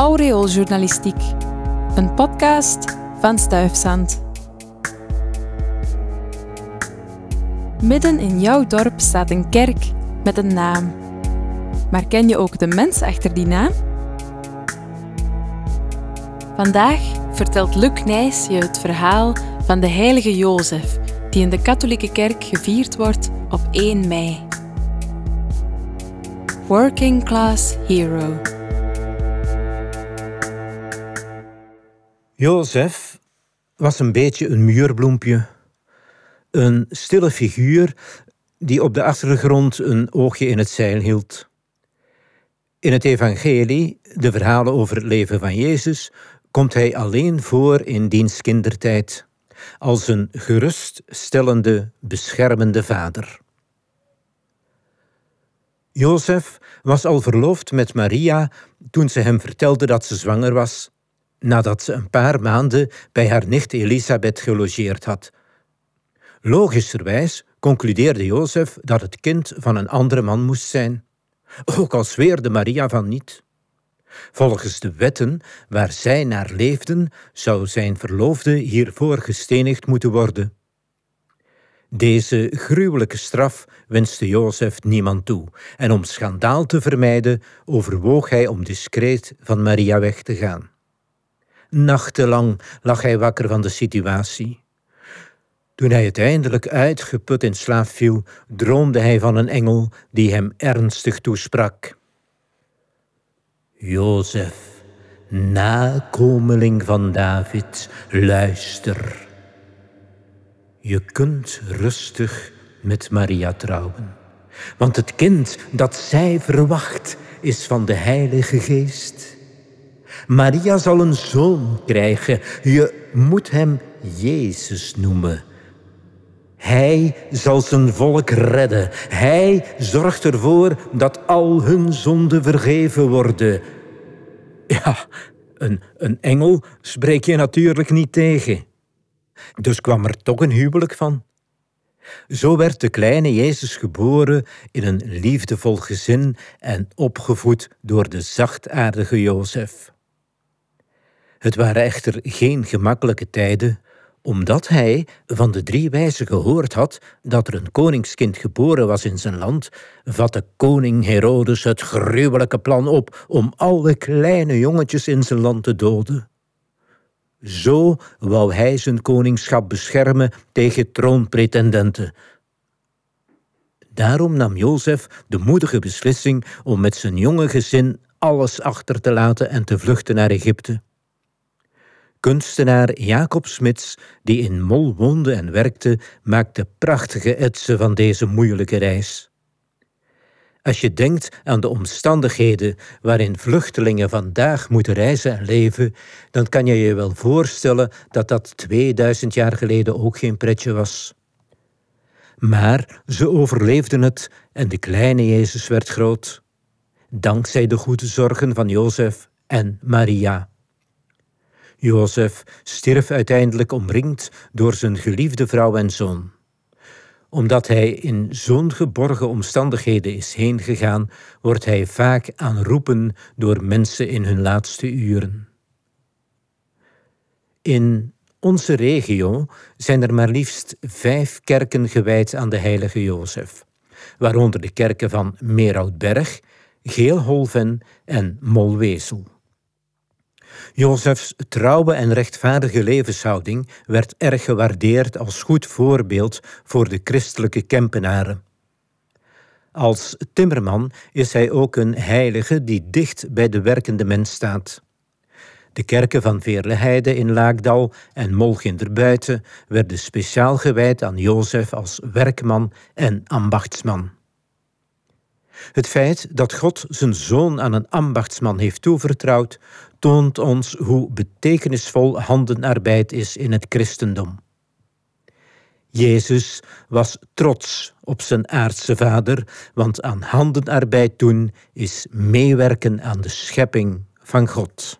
Aureooljournalistiek, een podcast van Stuifzand. Midden in jouw dorp staat een kerk met een naam. Maar ken je ook de mens achter die naam? Vandaag vertelt Luc Nijs je het verhaal van de heilige Jozef, die in de katholieke kerk gevierd wordt op 1 mei. Working Class Hero. Jozef was een beetje een muurbloempje. Een stille figuur die op de achtergrond een oogje in het zeil hield. In het evangelie, de verhalen over het leven van Jezus, komt hij alleen voor in diens kindertijd, als een geruststellende, beschermende vader. Jozef was al verloofd met Maria toen ze hem vertelde dat ze zwanger was, nadat ze een paar maanden bij haar nicht Elisabeth gelogeerd had. Logischerwijs concludeerde Jozef dat het kind van een andere man moest zijn, ook al zweerde Maria van niet. Volgens de wetten waar zij naar leefden, zou zijn verloofde hiervoor gestenigd moeten worden. Deze gruwelijke straf wenste Jozef niemand toe, en om schandaal te vermijden, overwoog hij om discreet van Maria weg te gaan. Nachtenlang lag hij wakker van de situatie. Toen hij uiteindelijk uitgeput in slaap viel, droomde hij van een engel die hem ernstig toesprak. Jozef, nakomeling van David, luister. Je kunt rustig met Maria trouwen, want het kind dat zij verwacht is van de Heilige Geest. Maria zal een zoon krijgen, je moet hem Jezus noemen. Hij zal zijn volk redden. Hij zorgt ervoor dat al hun zonden vergeven worden. Ja, een, een engel spreek je natuurlijk niet tegen. Dus kwam er toch een huwelijk van. Zo werd de kleine Jezus geboren in een liefdevol gezin en opgevoed door de zachtaardige Jozef. Het waren echter geen gemakkelijke tijden, omdat hij van de drie wijzen gehoord had dat er een koningskind geboren was in zijn land, vatte koning Herodes het gruwelijke plan op om alle kleine jongetjes in zijn land te doden. Zo wou hij zijn koningschap beschermen tegen troonpretendenten. Daarom nam Jozef de moedige beslissing om met zijn jonge gezin alles achter te laten en te vluchten naar Egypte. Kunstenaar Jacob Smits, die in Mol woonde en werkte, maakte prachtige etsen van deze moeilijke reis. Als je denkt aan de omstandigheden waarin vluchtelingen vandaag moeten reizen en leven, dan kan je je wel voorstellen dat dat 2000 jaar geleden ook geen pretje was. Maar ze overleefden het en de kleine Jezus werd groot, dankzij de goede zorgen van Jozef en Maria. Jozef stierf uiteindelijk omringd door zijn geliefde vrouw en zoon. Omdat hij in zo'n geborgen omstandigheden is heengegaan, wordt hij vaak aanroepen door mensen in hun laatste uren. In onze regio zijn er maar liefst vijf kerken gewijd aan de heilige Jozef, waaronder de kerken van Meeroudberg, Geelholven en Molwezel. Jozefs trouwe en rechtvaardige levenshouding werd erg gewaardeerd als goed voorbeeld voor de christelijke Kempenaren. Als timmerman is hij ook een heilige die dicht bij de werkende mens staat. De kerken van Veerleheide in Laakdal en Molginderbuiten werden speciaal gewijd aan Jozef als werkman en ambachtsman. Het feit dat God zijn zoon aan een ambachtsman heeft toevertrouwd, toont ons hoe betekenisvol handenarbeid is in het christendom. Jezus was trots op zijn aardse vader, want aan handenarbeid doen is meewerken aan de schepping van God.